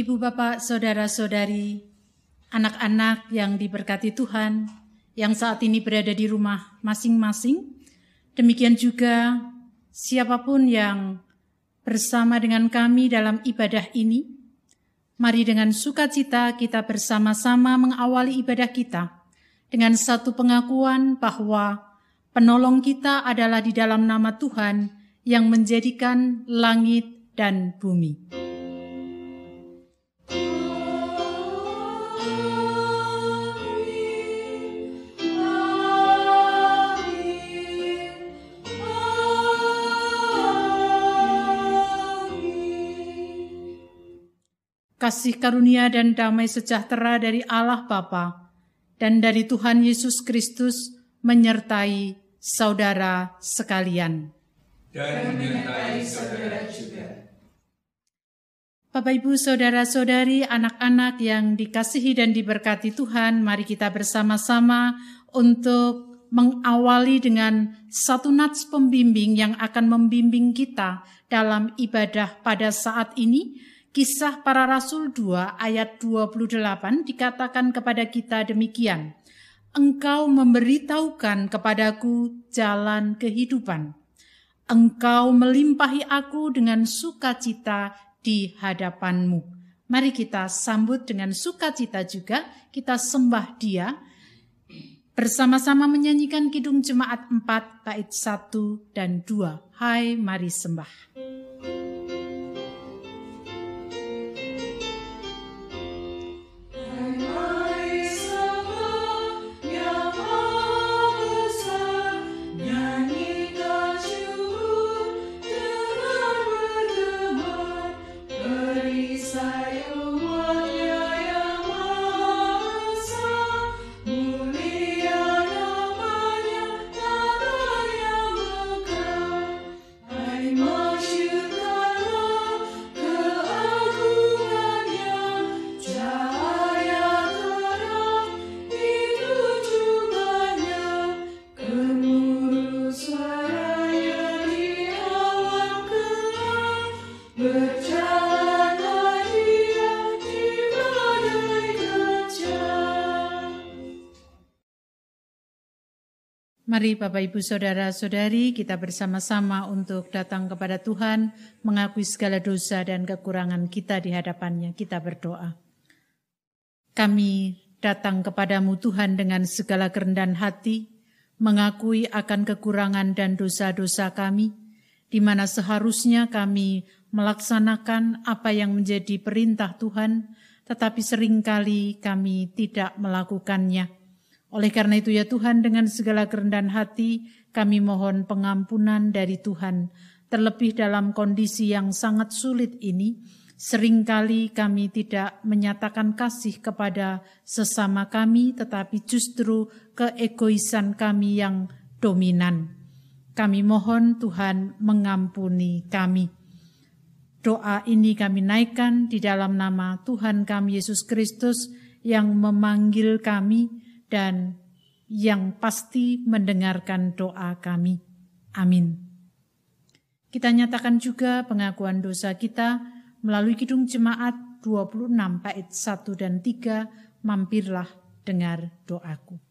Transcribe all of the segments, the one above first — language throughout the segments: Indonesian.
Ibu bapak saudara-saudari, anak-anak yang diberkati Tuhan, yang saat ini berada di rumah masing-masing, demikian juga siapa pun yang bersama dengan kami dalam ibadah ini, mari dengan sukacita kita bersama-sama mengawali ibadah kita dengan satu pengakuan bahwa penolong kita adalah di dalam nama Tuhan yang menjadikan langit dan bumi. Kasih karunia dan damai sejahtera dari Allah Bapa dan dari Tuhan Yesus Kristus menyertai saudara sekalian. Dan menyertai saudara juga. Bapak Ibu Saudara-saudari, anak-anak yang dikasihi dan diberkati Tuhan, mari kita bersama-sama untuk mengawali dengan satu nats pembimbing yang akan membimbing kita dalam ibadah pada saat ini, Kisah para Rasul 2 ayat 28 dikatakan kepada kita demikian. Engkau memberitahukan kepadaku jalan kehidupan. Engkau melimpahi aku dengan sukacita di hadapanmu. Mari kita sambut dengan sukacita juga, kita sembah dia. Bersama-sama menyanyikan Kidung Jemaat 4 bait 1 dan 2. Hai mari sembah. Mari Bapak Ibu Saudara-saudari kita bersama-sama untuk datang kepada Tuhan, mengakui segala dosa dan kekurangan kita di hadapannya. Kita berdoa. Kami datang kepadamu Tuhan dengan segala kerendahan hati, mengakui akan kekurangan dan dosa-dosa kami, di mana seharusnya kami melaksanakan apa yang menjadi perintah Tuhan, tetapi sering kali kami tidak melakukannya oleh karena itu ya Tuhan dengan segala kerendahan hati kami mohon pengampunan dari Tuhan. Terlebih dalam kondisi yang sangat sulit ini, sering kali kami tidak menyatakan kasih kepada sesama kami, tetapi justru keegoisan kami yang dominan. Kami mohon Tuhan mengampuni kami. Doa ini kami naikkan di dalam nama Tuhan kami Yesus Kristus yang memanggil kami dan yang pasti mendengarkan doa kami. Amin. Kita nyatakan juga pengakuan dosa kita melalui Kidung Jemaat 26 bait 1 dan 3, mampirlah dengar doaku.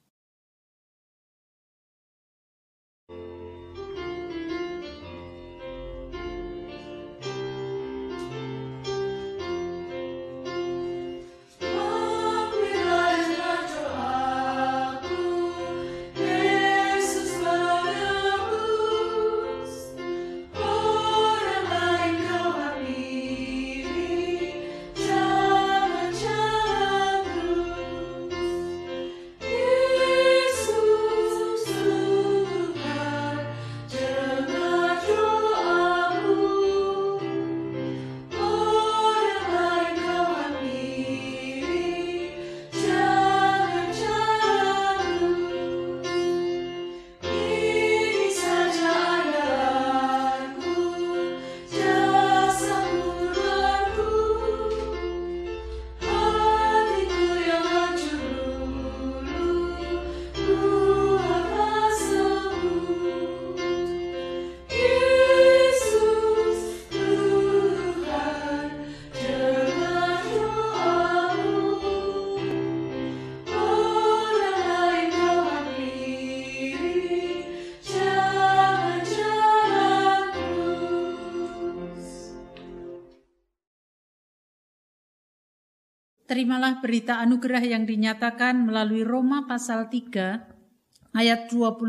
Terimalah berita anugerah yang dinyatakan melalui Roma pasal 3 ayat 25.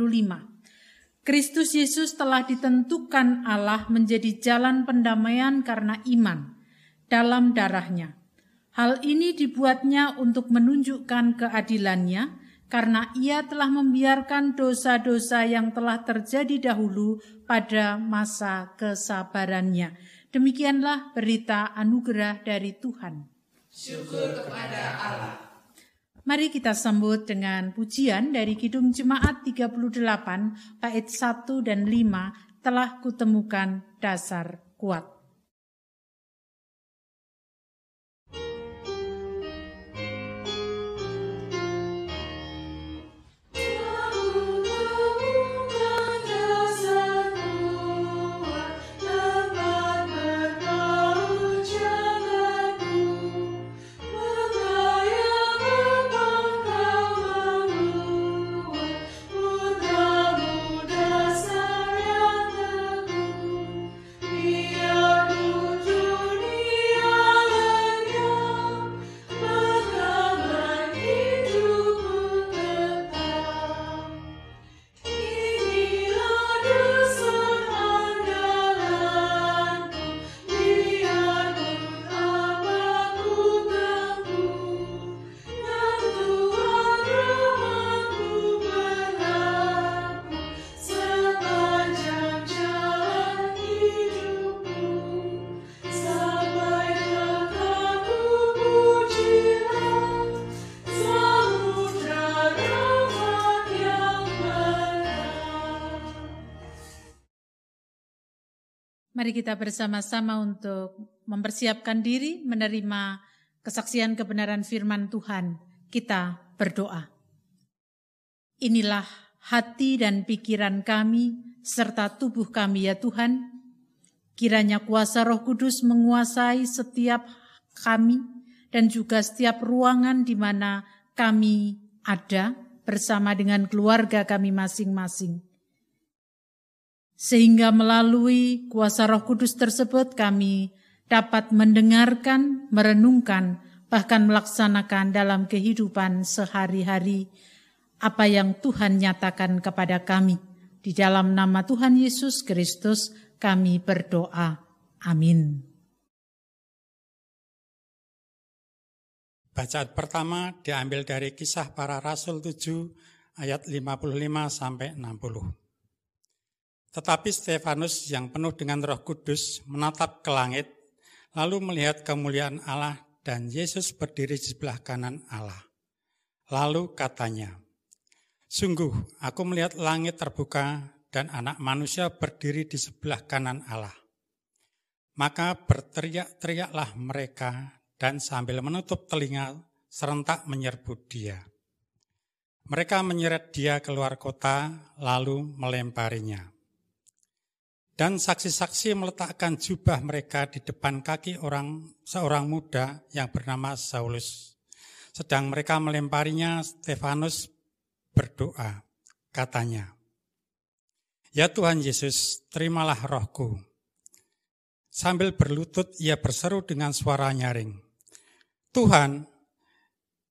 Kristus Yesus telah ditentukan Allah menjadi jalan pendamaian karena iman dalam darahnya. Hal ini dibuatnya untuk menunjukkan keadilannya karena ia telah membiarkan dosa-dosa yang telah terjadi dahulu pada masa kesabarannya. Demikianlah berita anugerah dari Tuhan. Syukur kepada Allah. Mari kita sambut dengan pujian dari Kidung Jemaat 38 bait 1 dan 5 telah kutemukan dasar kuat. Mari kita bersama-sama untuk mempersiapkan diri menerima kesaksian kebenaran firman Tuhan. Kita berdoa. Inilah hati dan pikiran kami serta tubuh kami ya Tuhan. Kiranya kuasa Roh Kudus menguasai setiap kami dan juga setiap ruangan di mana kami ada bersama dengan keluarga kami masing-masing sehingga melalui kuasa Roh Kudus tersebut kami dapat mendengarkan, merenungkan, bahkan melaksanakan dalam kehidupan sehari-hari apa yang Tuhan nyatakan kepada kami. Di dalam nama Tuhan Yesus Kristus kami berdoa. Amin. Bacaan pertama diambil dari kisah para rasul 7 ayat 55 sampai 60. Tetapi Stefanus yang penuh dengan roh kudus menatap ke langit, lalu melihat kemuliaan Allah dan Yesus berdiri di sebelah kanan Allah. Lalu katanya, Sungguh, aku melihat langit terbuka dan anak manusia berdiri di sebelah kanan Allah. Maka berteriak-teriaklah mereka dan sambil menutup telinga serentak menyerbu dia. Mereka menyeret dia keluar kota lalu melemparinya. Dan saksi-saksi meletakkan jubah mereka di depan kaki orang seorang muda yang bernama Saulus. Sedang mereka melemparinya, Stefanus berdoa. Katanya, Ya Tuhan Yesus, terimalah rohku. Sambil berlutut, ia berseru dengan suara nyaring. Tuhan,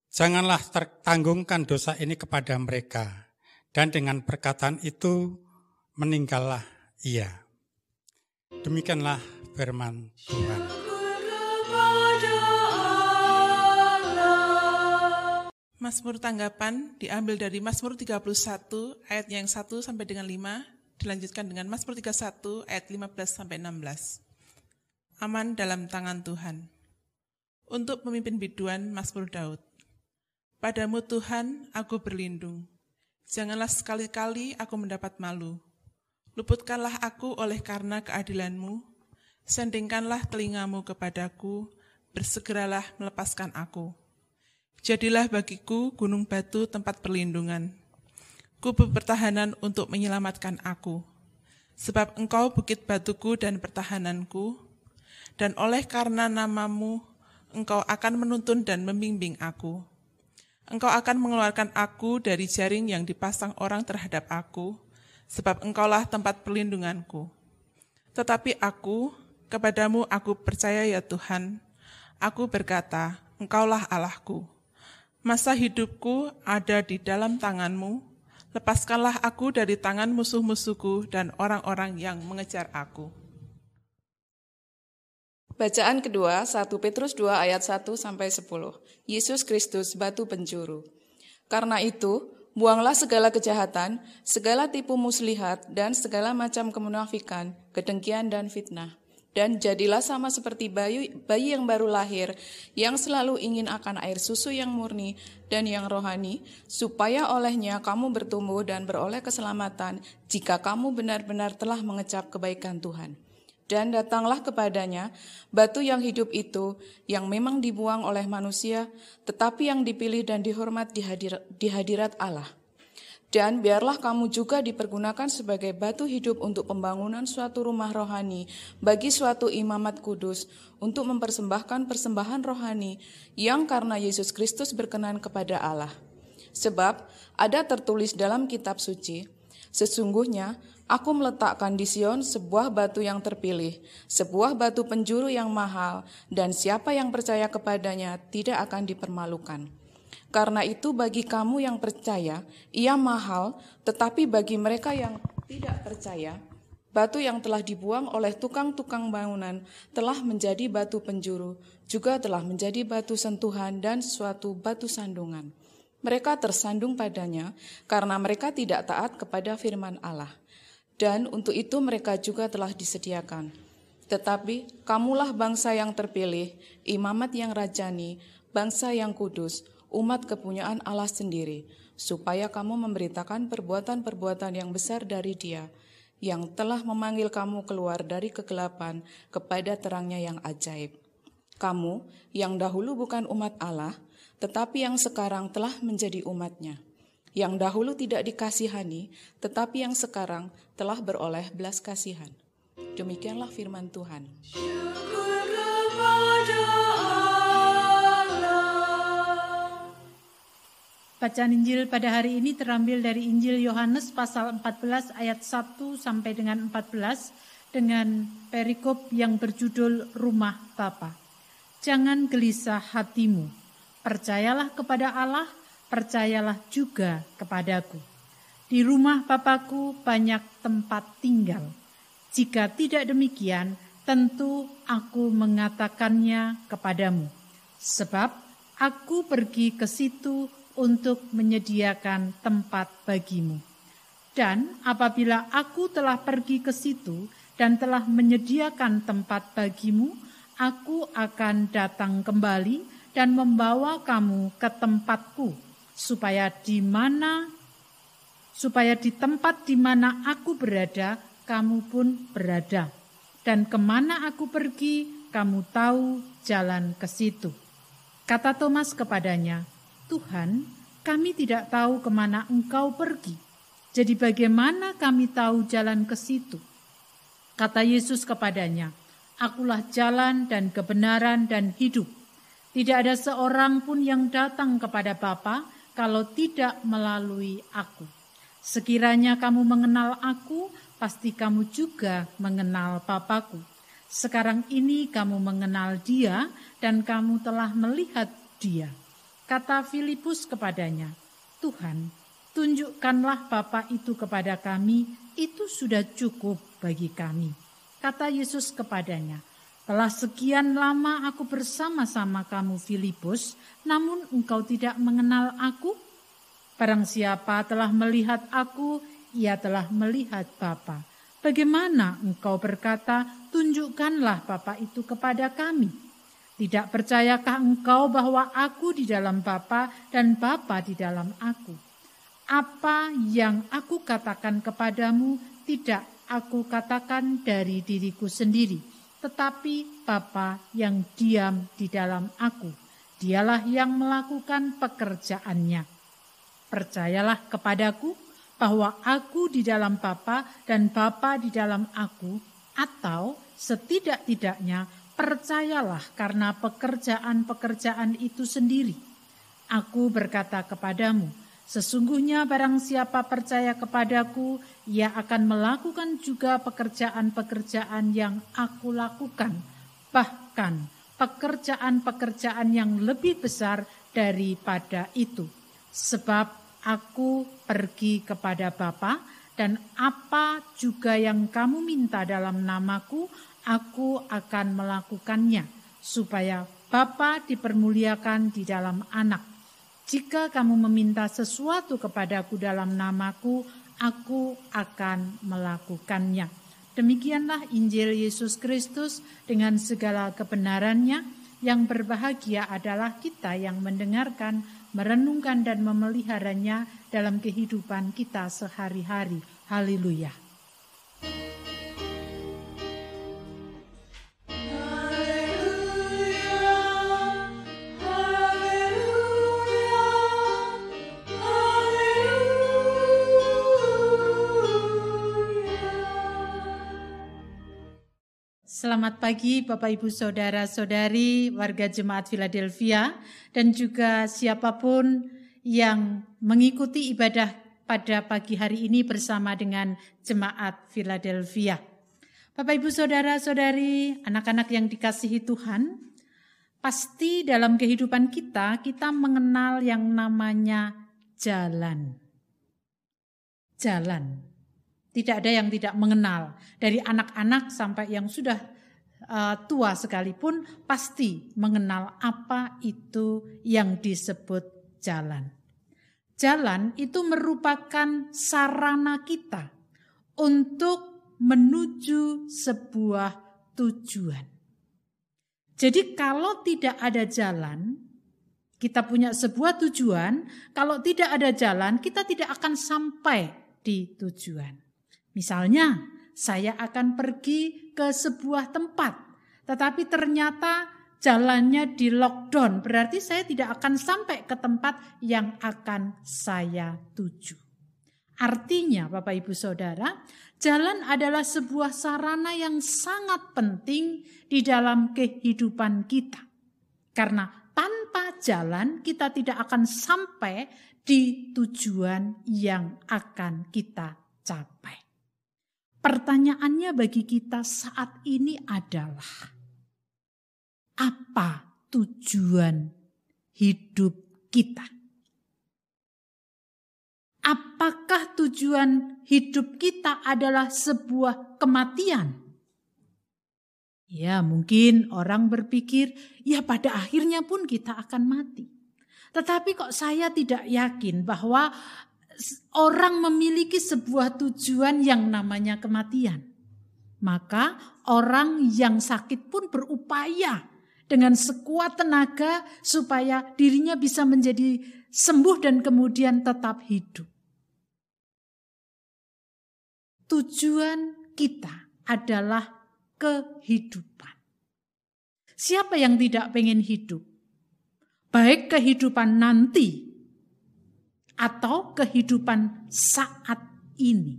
janganlah tertanggungkan dosa ini kepada mereka. Dan dengan perkataan itu, meninggallah ia. Demikianlah firman Tuhan. Mazmur tanggapan diambil dari Mazmur 31 ayat yang 1 sampai dengan 5, dilanjutkan dengan Mazmur 31 ayat 15 sampai 16. Aman dalam tangan Tuhan. Untuk pemimpin biduan Mazmur Daud. Padamu Tuhan aku berlindung. Janganlah sekali-kali aku mendapat malu Luputkanlah aku oleh karena keadilanmu, sendingkanlah telingamu kepadaku, bersegeralah melepaskan aku. Jadilah bagiku gunung batu tempat perlindungan, kubu pertahanan untuk menyelamatkan aku. Sebab engkau bukit batuku dan pertahananku, dan oleh karena namamu, engkau akan menuntun dan membimbing aku. Engkau akan mengeluarkan aku dari jaring yang dipasang orang terhadap aku, sebab engkaulah tempat perlindunganku. Tetapi aku, kepadamu aku percaya ya Tuhan, aku berkata, engkaulah Allahku. Masa hidupku ada di dalam tanganmu, lepaskanlah aku dari tangan musuh-musuhku dan orang-orang yang mengejar aku. Bacaan kedua, 1 Petrus 2 ayat 1 sampai 10. Yesus Kristus batu penjuru. Karena itu, buanglah segala kejahatan, segala tipu muslihat, dan segala macam kemunafikan, kedengkian dan fitnah. Dan jadilah sama seperti bayi, bayi yang baru lahir, yang selalu ingin akan air susu yang murni dan yang rohani, supaya olehnya kamu bertumbuh dan beroleh keselamatan jika kamu benar-benar telah mengecap kebaikan Tuhan. Dan datanglah kepadanya batu yang hidup itu, yang memang dibuang oleh manusia, tetapi yang dipilih dan dihormat di, hadir, di hadirat Allah. Dan biarlah kamu juga dipergunakan sebagai batu hidup untuk pembangunan suatu rumah rohani bagi suatu imamat kudus untuk mempersembahkan persembahan rohani yang karena Yesus Kristus berkenan kepada Allah. Sebab ada tertulis dalam kitab suci, Sesungguhnya Aku meletakkan di Sion sebuah batu yang terpilih, sebuah batu penjuru yang mahal, dan siapa yang percaya kepadanya tidak akan dipermalukan. Karena itu bagi kamu yang percaya, ia mahal, tetapi bagi mereka yang tidak percaya, batu yang telah dibuang oleh tukang-tukang bangunan telah menjadi batu penjuru, juga telah menjadi batu sentuhan dan suatu batu sandungan. Mereka tersandung padanya karena mereka tidak taat kepada firman Allah dan untuk itu mereka juga telah disediakan. Tetapi kamulah bangsa yang terpilih, imamat yang rajani, bangsa yang kudus, umat kepunyaan Allah sendiri, supaya kamu memberitakan perbuatan-perbuatan yang besar dari Dia, yang telah memanggil kamu keluar dari kegelapan kepada terangnya yang ajaib. Kamu yang dahulu bukan umat Allah, tetapi yang sekarang telah menjadi umatnya yang dahulu tidak dikasihani, tetapi yang sekarang telah beroleh belas kasihan. Demikianlah firman Tuhan. Bacaan Injil pada hari ini terambil dari Injil Yohanes pasal 14 ayat 1 sampai dengan 14 dengan perikop yang berjudul Rumah Bapa. Jangan gelisah hatimu, percayalah kepada Allah percayalah juga kepadaku. Di rumah Bapakku banyak tempat tinggal. Jika tidak demikian, tentu aku mengatakannya kepadamu. Sebab aku pergi ke situ untuk menyediakan tempat bagimu. Dan apabila aku telah pergi ke situ dan telah menyediakan tempat bagimu, aku akan datang kembali dan membawa kamu ke tempatku supaya di mana supaya di tempat di mana aku berada, kamu pun berada. Dan ke mana aku pergi, kamu tahu jalan ke situ. Kata Thomas kepadanya, Tuhan, kami tidak tahu ke mana engkau pergi. Jadi bagaimana kami tahu jalan ke situ? Kata Yesus kepadanya, Akulah jalan dan kebenaran dan hidup. Tidak ada seorang pun yang datang kepada Bapa kalau tidak melalui aku. Sekiranya kamu mengenal aku, pasti kamu juga mengenal Papaku. Sekarang ini kamu mengenal dia dan kamu telah melihat dia. Kata Filipus kepadanya, Tuhan, tunjukkanlah Bapa itu kepada kami, itu sudah cukup bagi kami. Kata Yesus kepadanya, telah sekian lama aku bersama-sama kamu Filipus, namun engkau tidak mengenal aku? Barang siapa telah melihat aku, ia telah melihat Bapa. Bagaimana engkau berkata, tunjukkanlah Bapa itu kepada kami? Tidak percayakah engkau bahwa aku di dalam Bapa dan Bapa di dalam aku? Apa yang aku katakan kepadamu tidak aku katakan dari diriku sendiri tetapi Bapa yang diam di dalam aku, dialah yang melakukan pekerjaannya. Percayalah kepadaku bahwa aku di dalam Bapa dan Bapa di dalam aku, atau setidak-tidaknya percayalah karena pekerjaan-pekerjaan itu sendiri. Aku berkata kepadamu, Sesungguhnya barang siapa percaya kepadaku, ia akan melakukan juga pekerjaan-pekerjaan yang aku lakukan. Bahkan pekerjaan-pekerjaan yang lebih besar daripada itu. Sebab aku pergi kepada Bapa dan apa juga yang kamu minta dalam namaku, aku akan melakukannya, supaya Bapa dipermuliakan di dalam anak. Jika kamu meminta sesuatu kepadaku dalam namaku, aku akan melakukannya. Demikianlah Injil Yesus Kristus dengan segala kebenarannya yang berbahagia adalah kita yang mendengarkan, merenungkan dan memeliharanya dalam kehidupan kita sehari-hari. Haleluya. Selamat pagi Bapak Ibu Saudara Saudari warga Jemaat Philadelphia dan juga siapa pun yang mengikuti ibadah pada pagi hari ini bersama dengan Jemaat Philadelphia. Bapak Ibu Saudara Saudari, anak-anak yang dikasihi Tuhan, pasti dalam kehidupan kita kita mengenal yang namanya jalan. Jalan. Tidak ada yang tidak mengenal. Dari anak-anak sampai yang sudah uh, tua sekalipun pasti mengenal apa itu yang disebut jalan. Jalan itu merupakan sarana kita untuk menuju sebuah tujuan. Jadi kalau tidak ada jalan, kita punya sebuah tujuan, kalau tidak ada jalan, kita tidak akan sampai di tujuan. Misalnya, saya akan pergi ke sebuah tempat, tetapi ternyata jalannya di lockdown, berarti saya tidak akan sampai ke tempat yang akan saya tuju. Artinya, Bapak Ibu Saudara, jalan adalah sebuah sarana yang sangat penting di dalam kehidupan kita. Karena tanpa jalan kita tidak akan sampai di tujuan yang akan kita capai. Pertanyaannya bagi kita saat ini adalah apa tujuan hidup kita? Apakah tujuan hidup kita adalah sebuah kematian? Ya, mungkin orang berpikir, ya pada akhirnya pun kita akan mati. Tetapi kok saya tidak yakin bahwa orang memiliki sebuah tujuan yang namanya kematian. Maka orang yang sakit pun berupaya dengan sekuat tenaga supaya dirinya bisa menjadi sembuh dan kemudian tetap hidup. Tujuan kita adalah kehidupan. Siapa yang tidak pengen hidup? Baik kehidupan nanti atau kehidupan saat ini.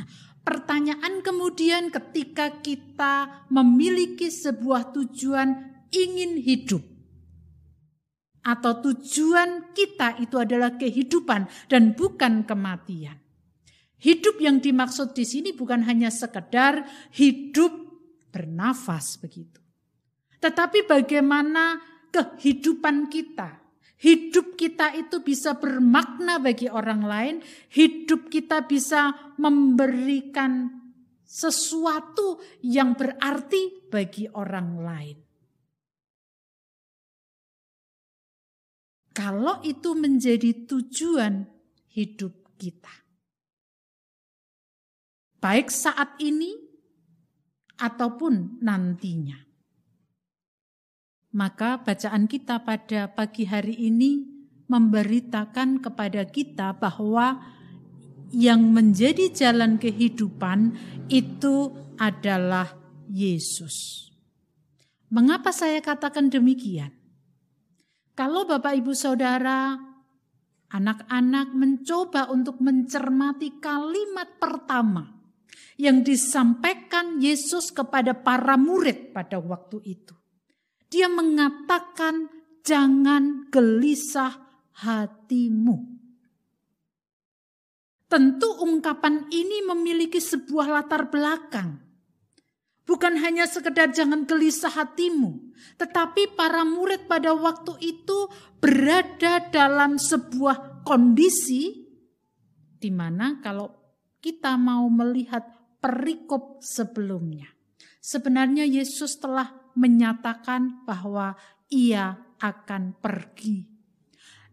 Nah, pertanyaan kemudian ketika kita memiliki sebuah tujuan ingin hidup atau tujuan kita itu adalah kehidupan dan bukan kematian. Hidup yang dimaksud di sini bukan hanya sekedar hidup bernafas begitu. Tetapi bagaimana kehidupan kita Hidup kita itu bisa bermakna bagi orang lain, hidup kita bisa memberikan sesuatu yang berarti bagi orang lain. Kalau itu menjadi tujuan hidup kita, baik saat ini ataupun nantinya. Maka bacaan kita pada pagi hari ini memberitakan kepada kita bahwa yang menjadi jalan kehidupan itu adalah Yesus. Mengapa saya katakan demikian? Kalau Bapak Ibu Saudara, anak-anak mencoba untuk mencermati kalimat pertama yang disampaikan Yesus kepada para murid pada waktu itu. Dia mengatakan jangan gelisah hatimu. Tentu ungkapan ini memiliki sebuah latar belakang. Bukan hanya sekedar jangan gelisah hatimu, tetapi para murid pada waktu itu berada dalam sebuah kondisi di mana kalau kita mau melihat perikop sebelumnya, sebenarnya Yesus telah menyatakan bahwa ia akan pergi.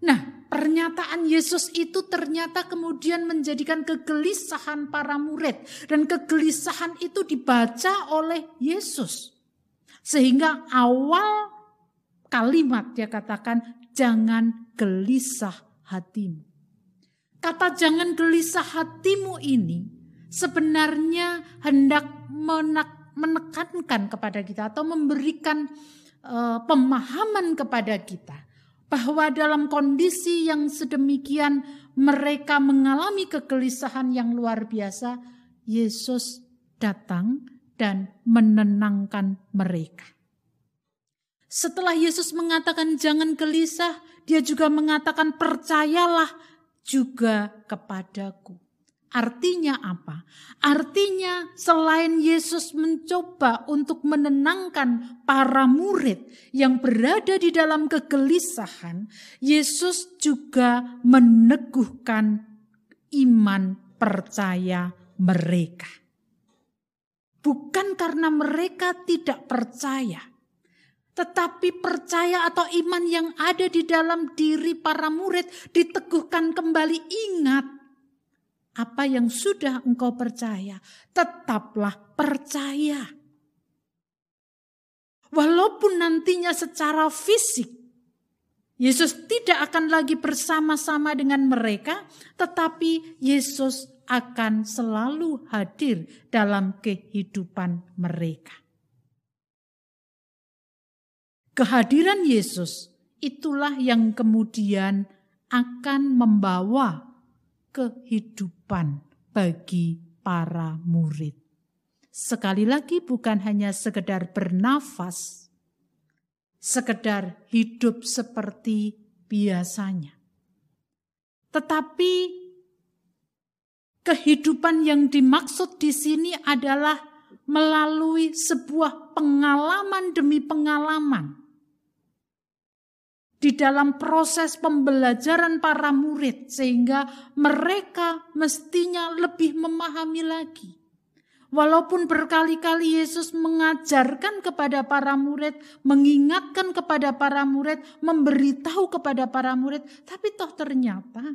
Nah, pernyataan Yesus itu ternyata kemudian menjadikan kegelisahan para murid, dan kegelisahan itu dibaca oleh Yesus, sehingga awal kalimat dia katakan, "Jangan gelisah hatimu." Kata "jangan gelisah hatimu" ini sebenarnya hendak menekankan kepada kita atau memberikan uh, pemahaman kepada kita bahwa dalam kondisi yang sedemikian mereka mengalami kegelisahan yang luar biasa, Yesus datang dan menenangkan mereka. Setelah Yesus mengatakan jangan gelisah, dia juga mengatakan percayalah juga kepadaku. Artinya apa? Artinya selain Yesus mencoba untuk menenangkan para murid yang berada di dalam kegelisahan, Yesus juga meneguhkan iman percaya mereka. Bukan karena mereka tidak percaya, tetapi percaya atau iman yang ada di dalam diri para murid diteguhkan kembali ingat apa yang sudah engkau percaya, tetaplah percaya. Walaupun nantinya secara fisik Yesus tidak akan lagi bersama-sama dengan mereka, tetapi Yesus akan selalu hadir dalam kehidupan mereka. Kehadiran Yesus itulah yang kemudian akan membawa kehidupan bagi para murid. Sekali lagi bukan hanya sekedar bernafas, sekedar hidup seperti biasanya. Tetapi kehidupan yang dimaksud di sini adalah melalui sebuah pengalaman demi pengalaman di dalam proses pembelajaran para murid, sehingga mereka mestinya lebih memahami lagi. Walaupun berkali-kali Yesus mengajarkan kepada para murid, mengingatkan kepada para murid, memberitahu kepada para murid, tapi toh ternyata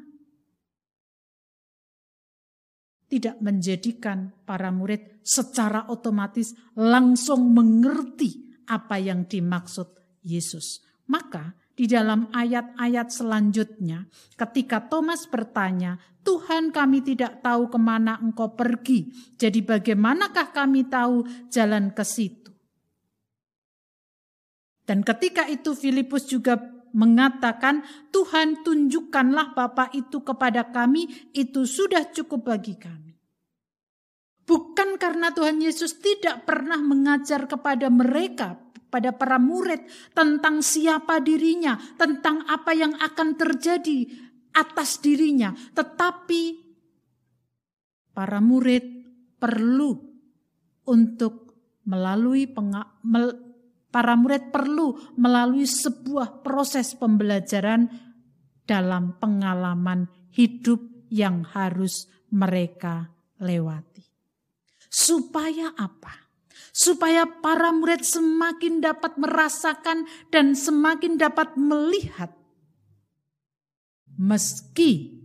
tidak menjadikan para murid secara otomatis langsung mengerti apa yang dimaksud Yesus. Maka di dalam ayat-ayat selanjutnya, ketika Thomas bertanya, "Tuhan, kami tidak tahu ke mana Engkau pergi, jadi bagaimanakah kami tahu jalan ke situ?" Dan ketika itu Filipus juga mengatakan, "Tuhan, tunjukkanlah Bapa itu kepada kami, itu sudah cukup bagi kami." Bukan karena Tuhan Yesus tidak pernah mengajar kepada mereka pada para murid tentang siapa dirinya, tentang apa yang akan terjadi atas dirinya, tetapi para murid perlu untuk melalui penga, para murid perlu melalui sebuah proses pembelajaran dalam pengalaman hidup yang harus mereka lewati. Supaya apa? Supaya para murid semakin dapat merasakan dan semakin dapat melihat. Meski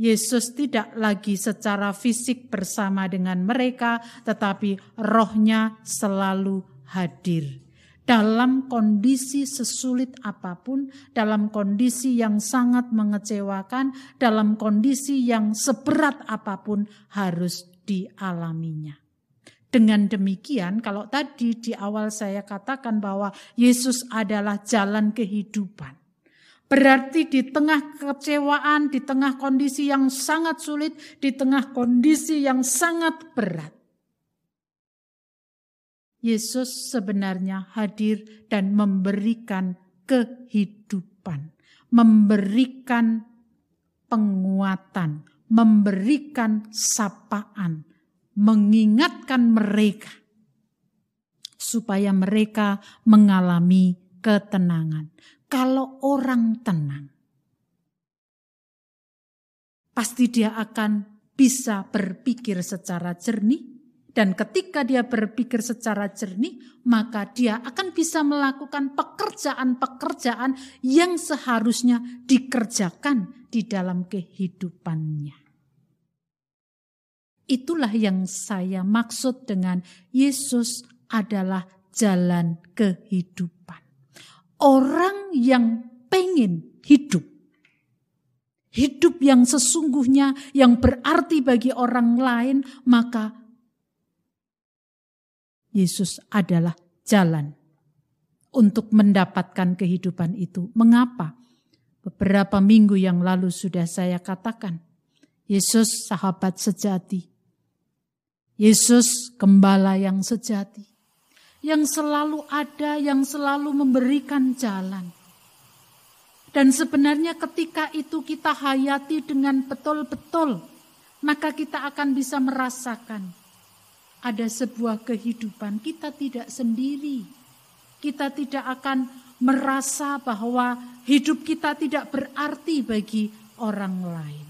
Yesus tidak lagi secara fisik bersama dengan mereka, tetapi rohnya selalu hadir. Dalam kondisi sesulit apa pun, dalam kondisi yang sangat mengecewakan, dalam kondisi yang seberat apa pun harus dialaminya. Dengan demikian, kalau tadi di awal saya katakan bahwa Yesus adalah jalan kehidupan. Berarti di tengah kecewaan, di tengah kondisi yang sangat sulit, di tengah kondisi yang sangat berat. Yesus sebenarnya hadir dan memberikan kehidupan, memberikan penguatan, memberikan sapaan, mengingatkan mereka supaya mereka mengalami ketenangan. Kalau orang tenang, pasti dia akan bisa berpikir secara jernih, dan ketika dia berpikir secara jernih, maka dia akan bisa melakukan pekerjaan-pekerjaan yang seharusnya dikerjakan di dalam kehidupannya. Itulah yang saya maksud dengan Yesus adalah jalan kehidupan. Orang yang pengen hidup, hidup yang sesungguhnya yang berarti bagi orang lain, maka Yesus adalah jalan untuk mendapatkan kehidupan itu. Mengapa? Beberapa minggu yang lalu sudah saya katakan, Yesus sahabat sejati. Yesus gembala yang sejati. Yang selalu ada, yang selalu memberikan jalan. Dan sebenarnya ketika itu kita hayati dengan betul-betul, maka kita akan bisa merasakan ada sebuah kehidupan, kita tidak sendiri. Kita tidak akan merasa bahwa hidup kita tidak berarti bagi orang lain.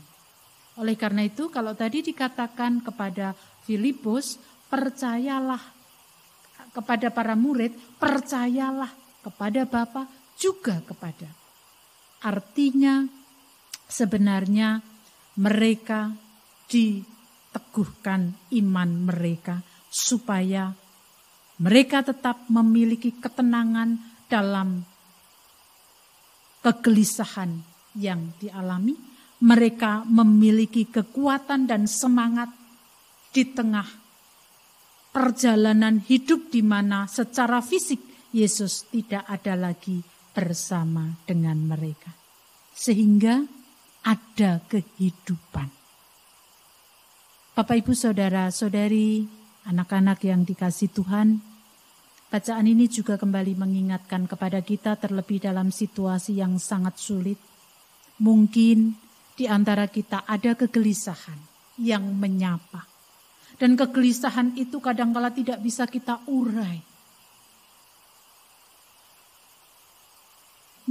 Oleh karena itu, kalau tadi dikatakan kepada Filipus, percayalah kepada para murid, percayalah kepada Bapa juga kepada. Artinya sebenarnya mereka di teguhkan iman mereka supaya mereka tetap memiliki ketenangan dalam kegelisahan yang dialami. Mereka memiliki kekuatan dan semangat di tengah perjalanan hidup di mana secara fisik Yesus tidak ada lagi bersama dengan mereka. Sehingga ada kehidupan. Bapak Ibu Saudara Saudari, anak-anak yang dikasih Tuhan, bacaan ini juga kembali mengingatkan kepada kita terlebih dalam situasi yang sangat sulit. Mungkin di antara kita ada kegelisahan yang menyapa. Dan kegelisahan itu kadangkala tidak bisa kita urai.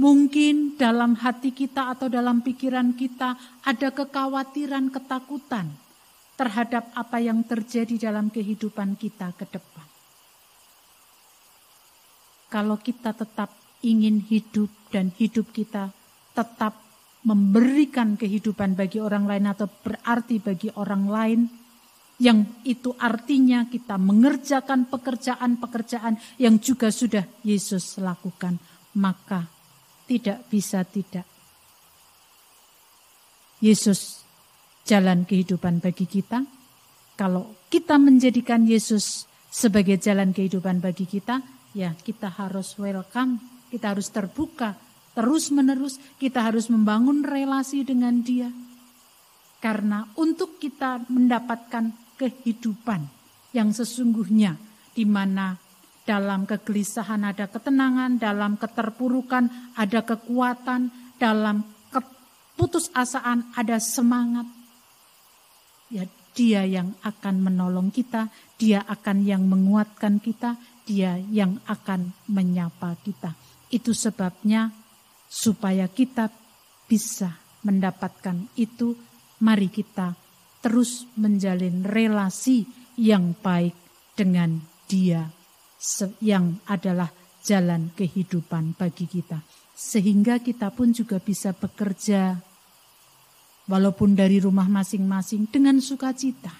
Mungkin dalam hati kita atau dalam pikiran kita ada kekhawatiran, ketakutan terhadap apa yang terjadi dalam kehidupan kita ke depan. Kalau kita tetap ingin hidup dan hidup kita tetap memberikan kehidupan bagi orang lain atau berarti bagi orang lain, yang itu artinya kita mengerjakan pekerjaan-pekerjaan yang juga sudah Yesus lakukan, maka tidak bisa tidak. Yesus jalan kehidupan bagi kita. Kalau kita menjadikan Yesus sebagai jalan kehidupan bagi kita, ya kita harus welcome, kita harus terbuka, terus menerus kita harus membangun relasi dengan dia. Karena untuk kita mendapatkan kehidupan yang sesungguhnya di mana dalam kegelisahan ada ketenangan, dalam keterpurukan ada kekuatan, dalam keputusasaan ada semangat, ya dia yang akan menolong kita, dia akan yang menguatkan kita, dia yang akan menyapa kita. Itu sebabnya supaya kita bisa mendapatkan itu, mari kita terus menjalin relasi yang baik dengan dia yang adalah jalan kehidupan bagi kita. Sehingga kita pun juga bisa bekerja walaupun dari rumah masing-masing dengan sukacita.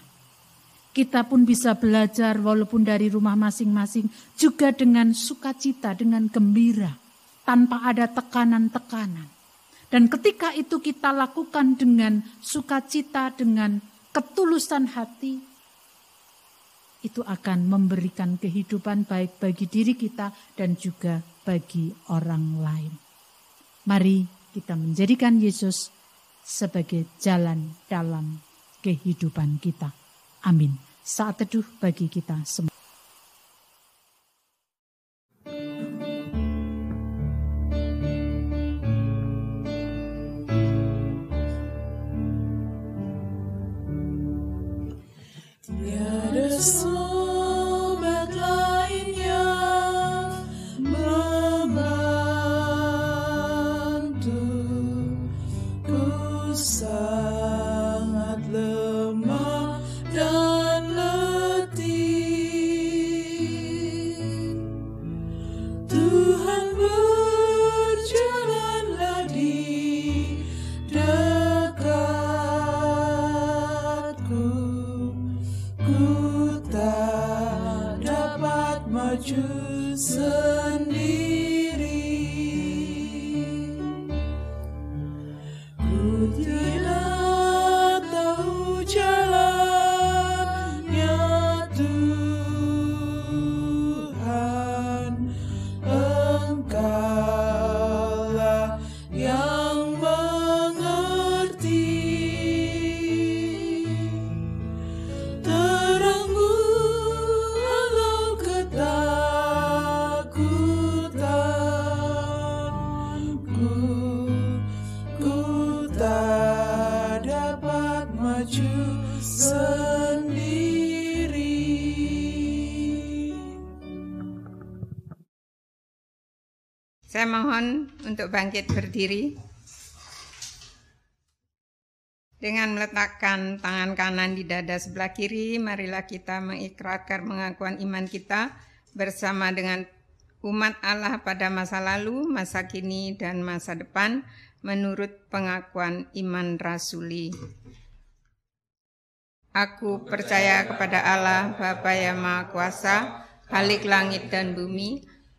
Kita pun bisa belajar walaupun dari rumah masing-masing juga dengan sukacita, dengan gembira, tanpa ada tekanan-tekanan. Dan ketika itu kita lakukan dengan sukacita, dengan ketulusan hati, itu akan memberikan kehidupan baik bagi diri kita dan juga bagi orang lain. Mari kita menjadikan Yesus sebagai jalan dalam kehidupan kita. Amin. Saat teduh bagi kita semua. Mohon untuk bangkit berdiri. Dengan meletakkan tangan kanan di dada sebelah kiri, marilah kita mengikrarkan pengakuan iman kita bersama dengan umat Allah pada masa lalu, masa kini, dan masa depan menurut pengakuan iman rasuli. Aku percaya kepada Allah, Bapa yang Maha Kuasa, Halik langit dan bumi,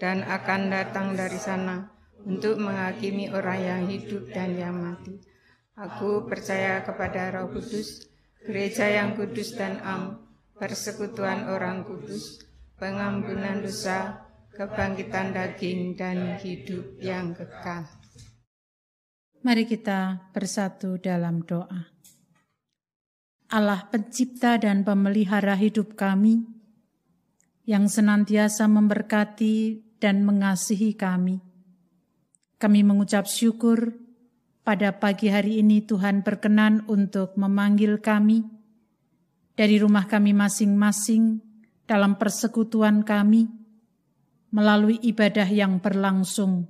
dan akan datang dari sana untuk menghakimi orang yang hidup dan yang mati. Aku percaya kepada Roh Kudus, gereja yang kudus dan am, persekutuan orang kudus, pengampunan dosa, kebangkitan daging, dan hidup yang kekal. Mari kita bersatu dalam doa. Allah pencipta dan pemelihara hidup kami, yang senantiasa memberkati dan mengasihi kami. Kami mengucap syukur pada pagi hari ini Tuhan berkenan untuk memanggil kami dari rumah kami masing-masing dalam persekutuan kami melalui ibadah yang berlangsung.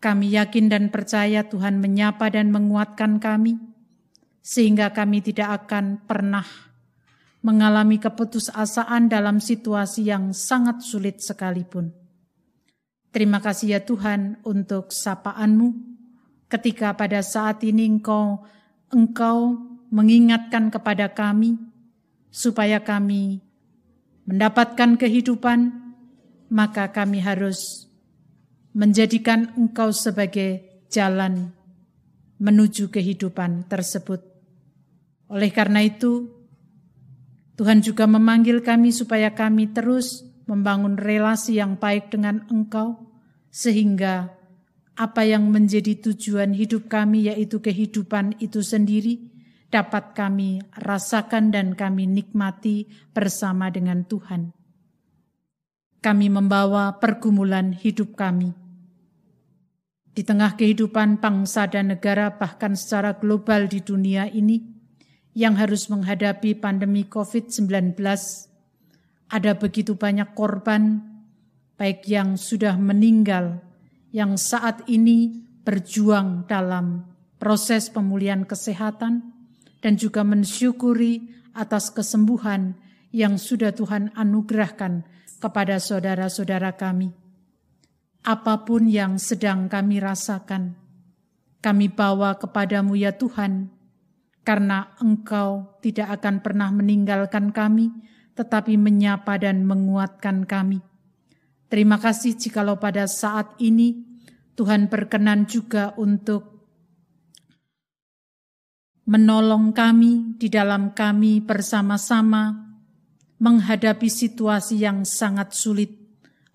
Kami yakin dan percaya Tuhan menyapa dan menguatkan kami sehingga kami tidak akan pernah mengalami keputusasaan dalam situasi yang sangat sulit sekalipun. Terima kasih ya Tuhan untuk sapaanmu ketika pada saat ini engkau, engkau mengingatkan kepada kami supaya kami mendapatkan kehidupan, maka kami harus menjadikan engkau sebagai jalan menuju kehidupan tersebut. Oleh karena itu, Tuhan juga memanggil kami supaya kami terus membangun relasi yang baik dengan Engkau, sehingga apa yang menjadi tujuan hidup kami, yaitu kehidupan itu sendiri, dapat kami rasakan dan kami nikmati bersama dengan Tuhan. Kami membawa pergumulan hidup kami. Di tengah kehidupan bangsa dan negara, bahkan secara global di dunia ini, yang harus menghadapi pandemi COVID-19. Ada begitu banyak korban, baik yang sudah meninggal, yang saat ini berjuang dalam proses pemulihan kesehatan, dan juga mensyukuri atas kesembuhan yang sudah Tuhan anugerahkan kepada saudara-saudara kami. Apa pun yang sedang kami rasakan, kami bawa kepadamu ya Tuhan, karena Engkau tidak akan pernah meninggalkan kami, tetapi menyapa dan menguatkan kami. Terima kasih jikalau pada saat ini Tuhan berkenan juga untuk menolong kami di dalam kami bersama-sama menghadapi situasi yang sangat sulit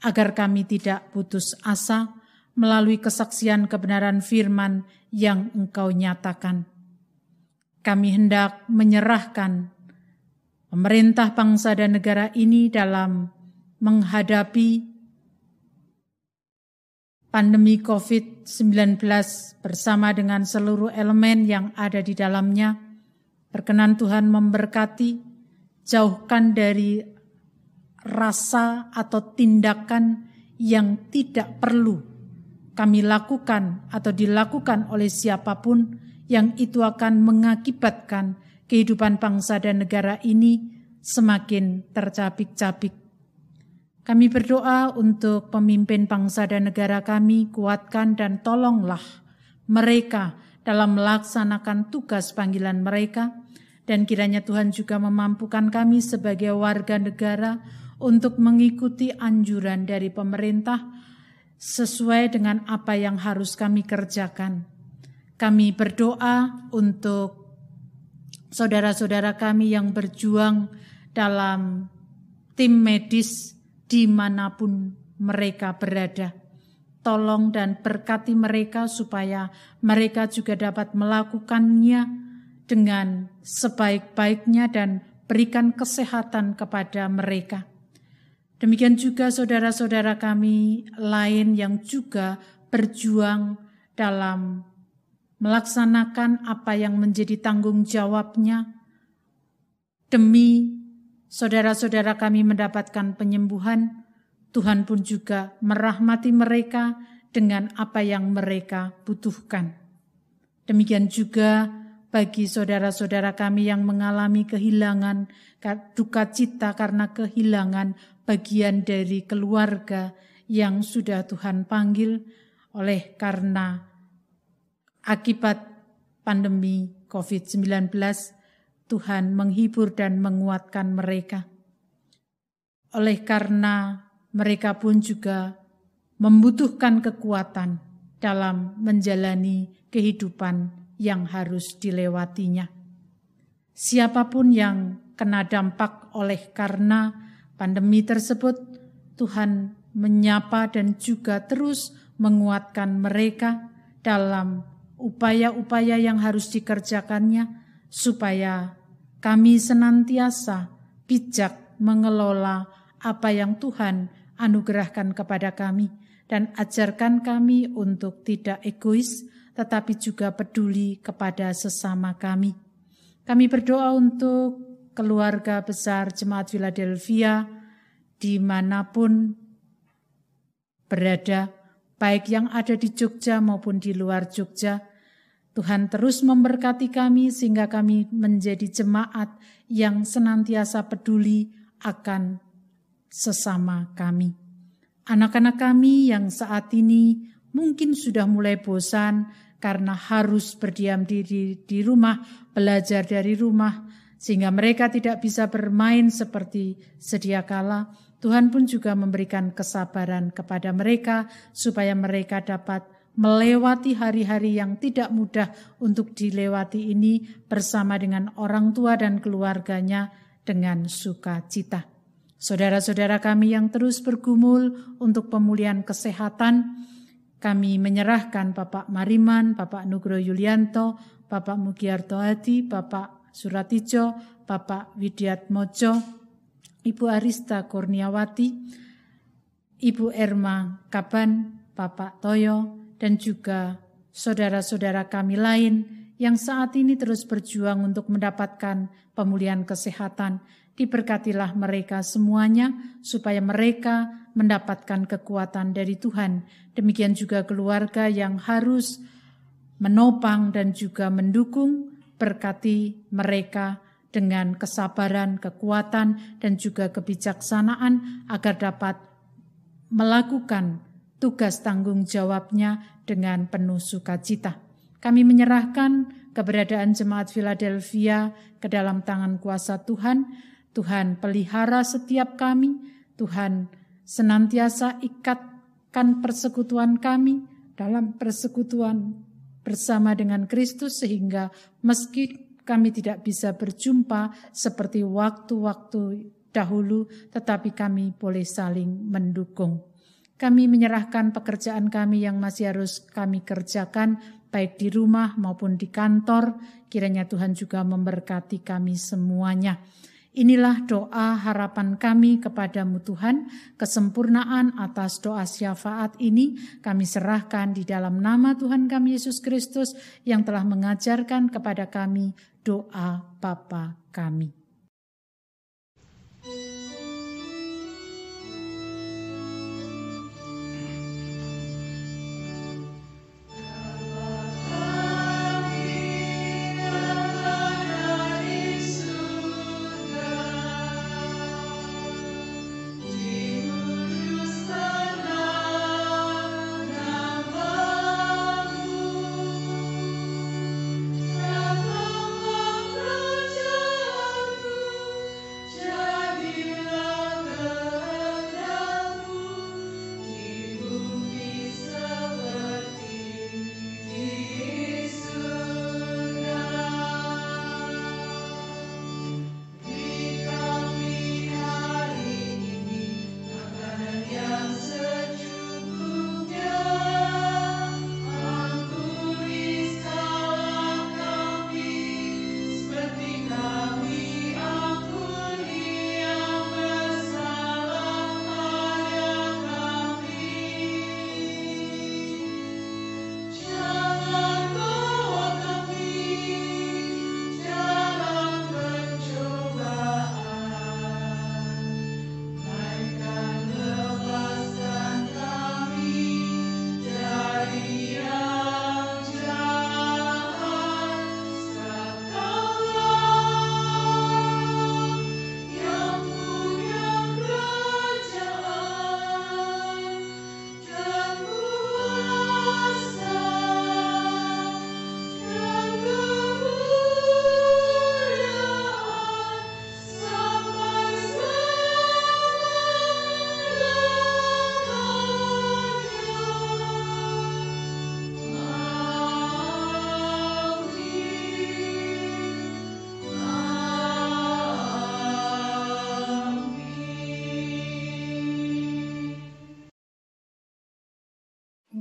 agar kami tidak putus asa, melalui kesaksian kebenaran firman yang Engkau nyatakan. Kami hendak menyerahkan pemerintah bangsa dan negara ini dalam menghadapi pandemi COVID-19 bersama dengan seluruh elemen yang ada di dalamnya. Berkenan Tuhan memberkati, jauhkan dari rasa atau tindakan yang tidak perlu kami lakukan atau dilakukan oleh siapa pun yang itu akan mengakibatkan kehidupan bangsa dan negara ini semakin tercabik-cabik. Kami berdoa untuk pemimpin bangsa dan negara kami, kuatkan dan tolonglah mereka dalam melaksanakan tugas panggilan mereka, dan kiranya Tuhan juga memampukan kami sebagai warga negara untuk mengikuti anjuran dari pemerintah sesuai dengan apa yang harus kami kerjakan. Kami berdoa untuk saudara-saudara kami yang berjuang dalam tim medis di mana pun mereka berada. Tolong dan berkati mereka supaya mereka juga dapat melakukannya dengan sebaik-baiknya dan berikan kesehatan kepada mereka. Demikian juga saudara-saudara kami lain yang juga berjuang dalam melaksanakan apa yang menjadi tanggung jawabnya demi saudara-saudara kami mendapatkan penyembuhan, Tuhan pun juga merahmati mereka dengan apa yang mereka butuhkan. Demikian juga bagi saudara-saudara kami yang mengalami kehilangan duka cita karena kehilangan bagian dari keluarga yang sudah Tuhan panggil oleh karena akibat pandemi COVID-19 Tuhan menghibur dan menguatkan mereka. Oleh karena mereka pun juga membutuhkan kekuatan dalam menjalani kehidupan yang harus dilewatinya. Siapa pun yang kena dampak oleh karena pandemi tersebut, Tuhan menyapa dan juga terus menguatkan mereka dalam upaya-upaya yang harus dikerjakannya supaya kami senantiasa bijak mengelola apa yang Tuhan anugerahkan kepada kami dan ajarkan kami untuk tidak egois tetapi juga peduli kepada sesama kami. Kami berdoa untuk keluarga besar Jemaat Philadelphia di mana pun berada, baik yang ada di Jogja maupun di luar Jogja, Tuhan terus memberkati kami sehingga kami menjadi jemaat yang senantiasa peduli akan sesama kami. Anak-anak kami yang saat ini mungkin sudah mulai bosan karena harus berdiam diri di rumah, belajar dari rumah, sehingga mereka tidak bisa bermain seperti sedia kala. Tuhan pun juga memberikan kesabaran kepada mereka supaya mereka dapat melewati hari-hari yang tidak mudah untuk dilewati ini bersama dengan orang tua dan keluarganya dengan sukacita. Saudara-saudara kami yang terus bergumul untuk pemulihan kesehatan, kami menyerahkan Bapak Mariman, Bapak Nugro Yulianto, Bapak Mugiarto Hadi, Bapak Suratijo, Bapak Widiat Mojo, Ibu Arista Kurniawati, Ibu Erma Kaban, Bapak Toyo, dan juga saudara-saudara kami lain yang saat ini terus berjuang untuk mendapatkan pemulihan kesehatan. Diberkatilah mereka semuanya supaya mereka mendapatkan kekuatan dari Tuhan. Demikian juga keluarga yang harus menopang dan juga mendukung berkati mereka dengan kesabaran, kekuatan, dan juga kebijaksanaan agar dapat melakukan tugas tanggung jawabnya dengan penuh sukacita. Kami menyerahkan keberadaan jemaat Philadelphia ke dalam tangan kuasa Tuhan. Tuhan pelihara setiap kami, Tuhan senantiasa ikatkan persekutuan kami dalam persekutuan bersama dengan Kristus sehingga meski kami tidak bisa berjumpa seperti waktu-waktu dahulu, tetapi kami boleh saling mendukung. Kami menyerahkan pekerjaan kami yang masih harus kami kerjakan, baik di rumah maupun di kantor. Kiranya Tuhan juga memberkati kami semuanya. Inilah doa harapan kami kepadamu Tuhan, kesempurnaan atas doa syafaat ini kami serahkan di dalam nama Tuhan kami Yesus Kristus yang telah mengajarkan kepada kami doa Bapa kami.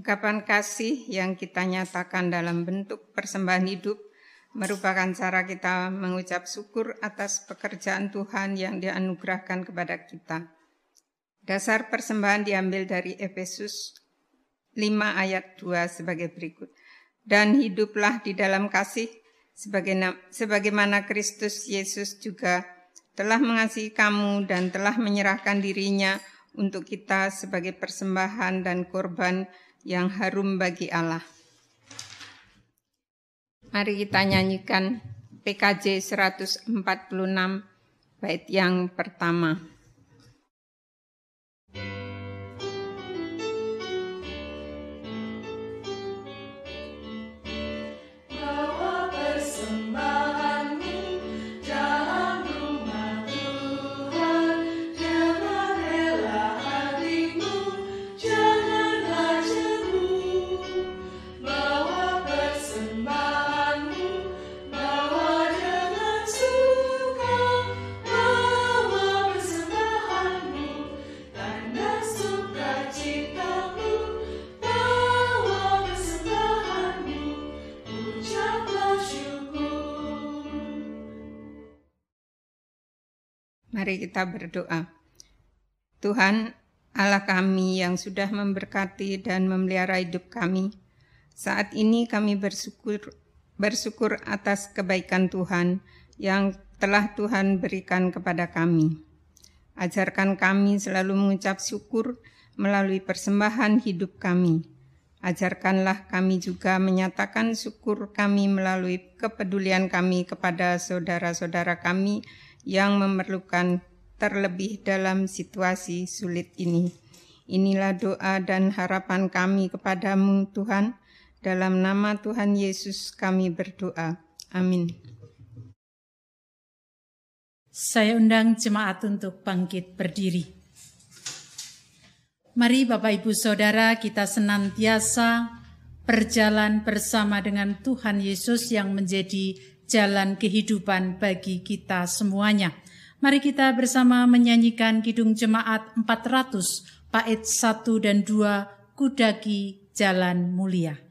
Ungkapan kasih yang kita nyatakan dalam bentuk persembahan hidup merupakan cara kita mengucap syukur atas pekerjaan Tuhan yang dianugerahkan kepada kita. Dasar persembahan diambil dari Efesus 5 ayat 2 sebagai berikut. Dan hiduplah di dalam kasih sebagaimana Kristus Yesus juga telah mengasihi kamu dan telah menyerahkan dirinya untuk kita sebagai persembahan dan korban yang harum bagi Allah. Mari kita nyanyikan PKJ 146 bait yang pertama. Mari kita berdoa. Tuhan Allah kami yang sudah memberkati dan memelihara hidup kami. Saat ini kami bersyukur bersyukur atas kebaikan Tuhan yang telah Tuhan berikan kepada kami. Ajarkan kami selalu mengucap syukur melalui persembahan hidup kami. Ajarkanlah kami juga menyatakan syukur kami melalui kepedulian kami kepada saudara-saudara kami yang memerlukan terlebih dalam situasi sulit ini. Inilah doa dan harapan kami kepadamu Tuhan. Dalam nama Tuhan Yesus kami berdoa. Amin. Saya undang jemaat untuk bangkit berdiri. Mari Bapak Ibu Saudara kita senantiasa berjalan bersama dengan Tuhan Yesus yang menjadi jalan kehidupan bagi kita semuanya. Mari kita bersama menyanyikan Kidung Jemaat 400, Pait 1 dan 2, kudagi Jalan Mulia.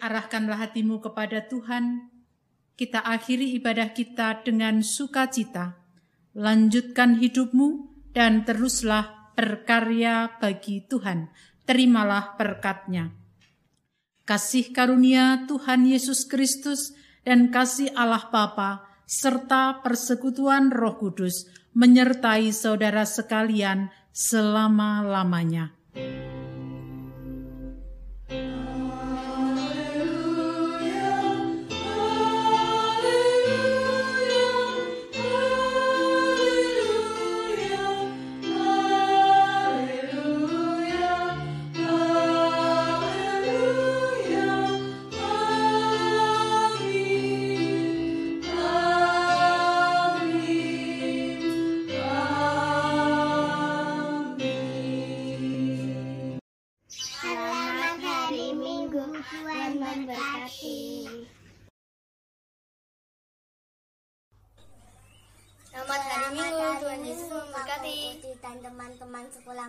arahkanlah hatimu kepada Tuhan. Kita akhiri ibadah kita dengan sukacita. Lanjutkan hidupmu dan teruslah berkarya bagi Tuhan. Terimalah berkatnya. Kasih karunia Tuhan Yesus Kristus dan kasih Allah Bapa serta persekutuan Roh Kudus menyertai saudara sekalian selama-lamanya.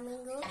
flamingo.